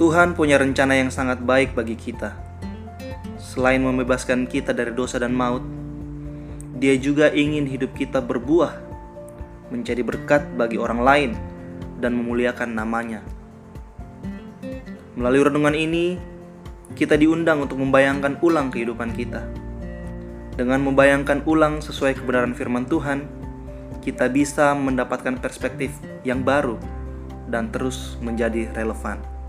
Tuhan punya rencana yang sangat baik bagi kita. Selain membebaskan kita dari dosa dan maut, Dia juga ingin hidup kita berbuah, menjadi berkat bagi orang lain, dan memuliakan namanya. Melalui renungan ini, kita diundang untuk membayangkan ulang kehidupan kita. Dengan membayangkan ulang sesuai kebenaran firman Tuhan, kita bisa mendapatkan perspektif yang baru dan terus menjadi relevan.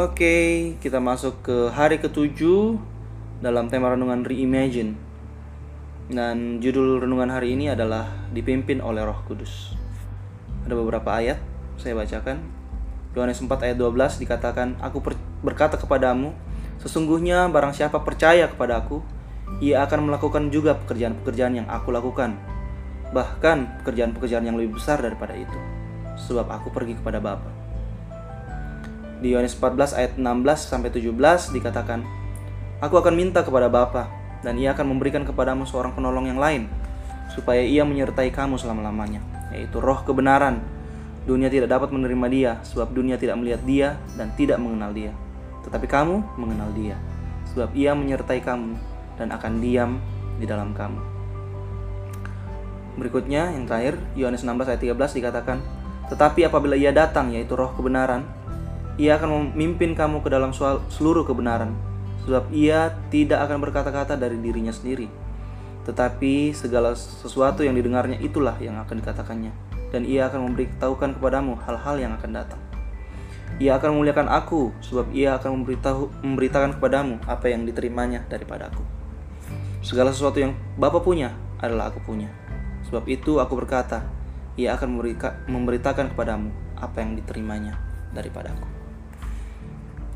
Oke, kita masuk ke hari ketujuh dalam tema renungan Reimagine. Dan judul renungan hari ini adalah dipimpin oleh Roh Kudus. Ada beberapa ayat saya bacakan. Yohanes 4 ayat 12 dikatakan, "Aku berkata kepadamu, sesungguhnya barang siapa percaya kepada aku, ia akan melakukan juga pekerjaan-pekerjaan yang aku lakukan, bahkan pekerjaan-pekerjaan yang lebih besar daripada itu, sebab aku pergi kepada Bapa." Di Yohanes 14 ayat 16 sampai 17 dikatakan, Aku akan minta kepada Bapa dan ia akan memberikan kepadamu seorang penolong yang lain supaya ia menyertai kamu selama-lamanya, yaitu roh kebenaran. Dunia tidak dapat menerima dia sebab dunia tidak melihat dia dan tidak mengenal dia. Tetapi kamu mengenal dia sebab ia menyertai kamu dan akan diam di dalam kamu. Berikutnya yang terakhir Yohanes 16 ayat 13 dikatakan, "Tetapi apabila ia datang yaitu roh kebenaran, ia akan memimpin kamu ke dalam seluruh kebenaran, sebab ia tidak akan berkata-kata dari dirinya sendiri, tetapi segala sesuatu yang didengarnya itulah yang akan dikatakannya, dan ia akan memberitahukan kepadamu hal-hal yang akan datang. Ia akan memuliakan aku, sebab ia akan memberitahu, memberitakan kepadamu apa yang diterimanya daripada aku. Segala sesuatu yang Bapa punya adalah aku punya. Sebab itu aku berkata, ia akan memberitakan kepadamu apa yang diterimanya daripada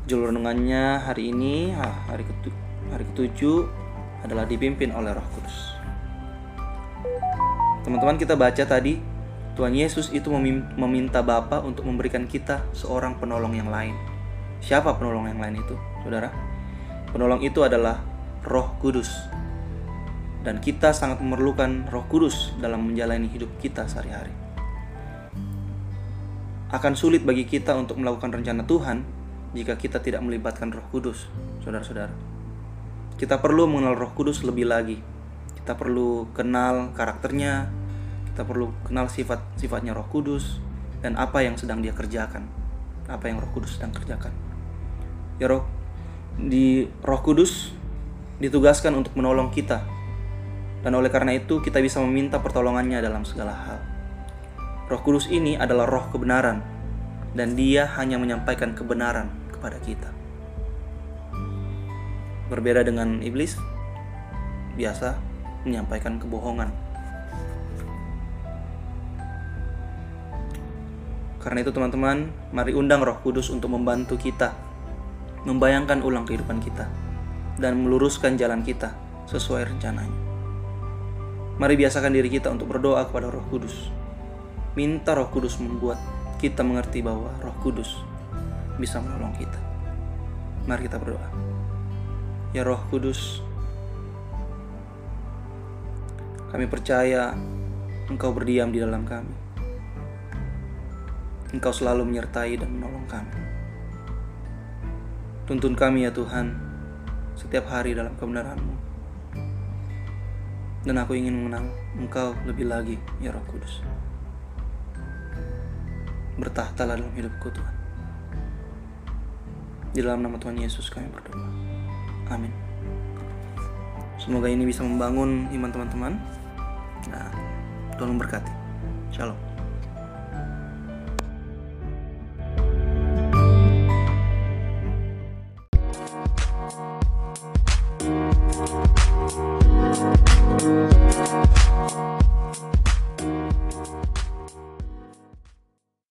Judul renungannya hari ini hari ketu hari ketujuh adalah dipimpin oleh Roh Kudus. Teman-teman kita baca tadi Tuhan Yesus itu meminta Bapa untuk memberikan kita seorang penolong yang lain. Siapa penolong yang lain itu, saudara? Penolong itu adalah Roh Kudus. Dan kita sangat memerlukan Roh Kudus dalam menjalani hidup kita sehari-hari. Akan sulit bagi kita untuk melakukan rencana Tuhan jika kita tidak melibatkan Roh Kudus, saudara-saudara. Kita perlu mengenal Roh Kudus lebih lagi. Kita perlu kenal karakternya, kita perlu kenal sifat-sifatnya Roh Kudus dan apa yang sedang dia kerjakan. Apa yang Roh Kudus sedang kerjakan. Ya Roh di Roh Kudus ditugaskan untuk menolong kita. Dan oleh karena itu kita bisa meminta pertolongannya dalam segala hal. Roh Kudus ini adalah roh kebenaran dan dia hanya menyampaikan kebenaran kepada kita. Berbeda dengan iblis, biasa menyampaikan kebohongan. Karena itu teman-teman, mari undang Roh Kudus untuk membantu kita membayangkan ulang kehidupan kita dan meluruskan jalan kita sesuai rencananya. Mari biasakan diri kita untuk berdoa kepada Roh Kudus. Minta Roh Kudus membuat kita mengerti bahwa Roh Kudus bisa menolong kita. Mari kita berdoa. Ya Roh Kudus, kami percaya Engkau berdiam di dalam kami. Engkau selalu menyertai dan menolong kami. Tuntun kami ya Tuhan, setiap hari dalam kebenaran-Mu. Dan aku ingin mengenal Engkau lebih lagi, ya Roh Kudus. Bertahtalah dalam hidupku Tuhan. Di dalam nama Tuhan Yesus kami berdoa. Amin. Semoga ini bisa membangun iman teman-teman. Nah, Tuhan memberkati. Shalom.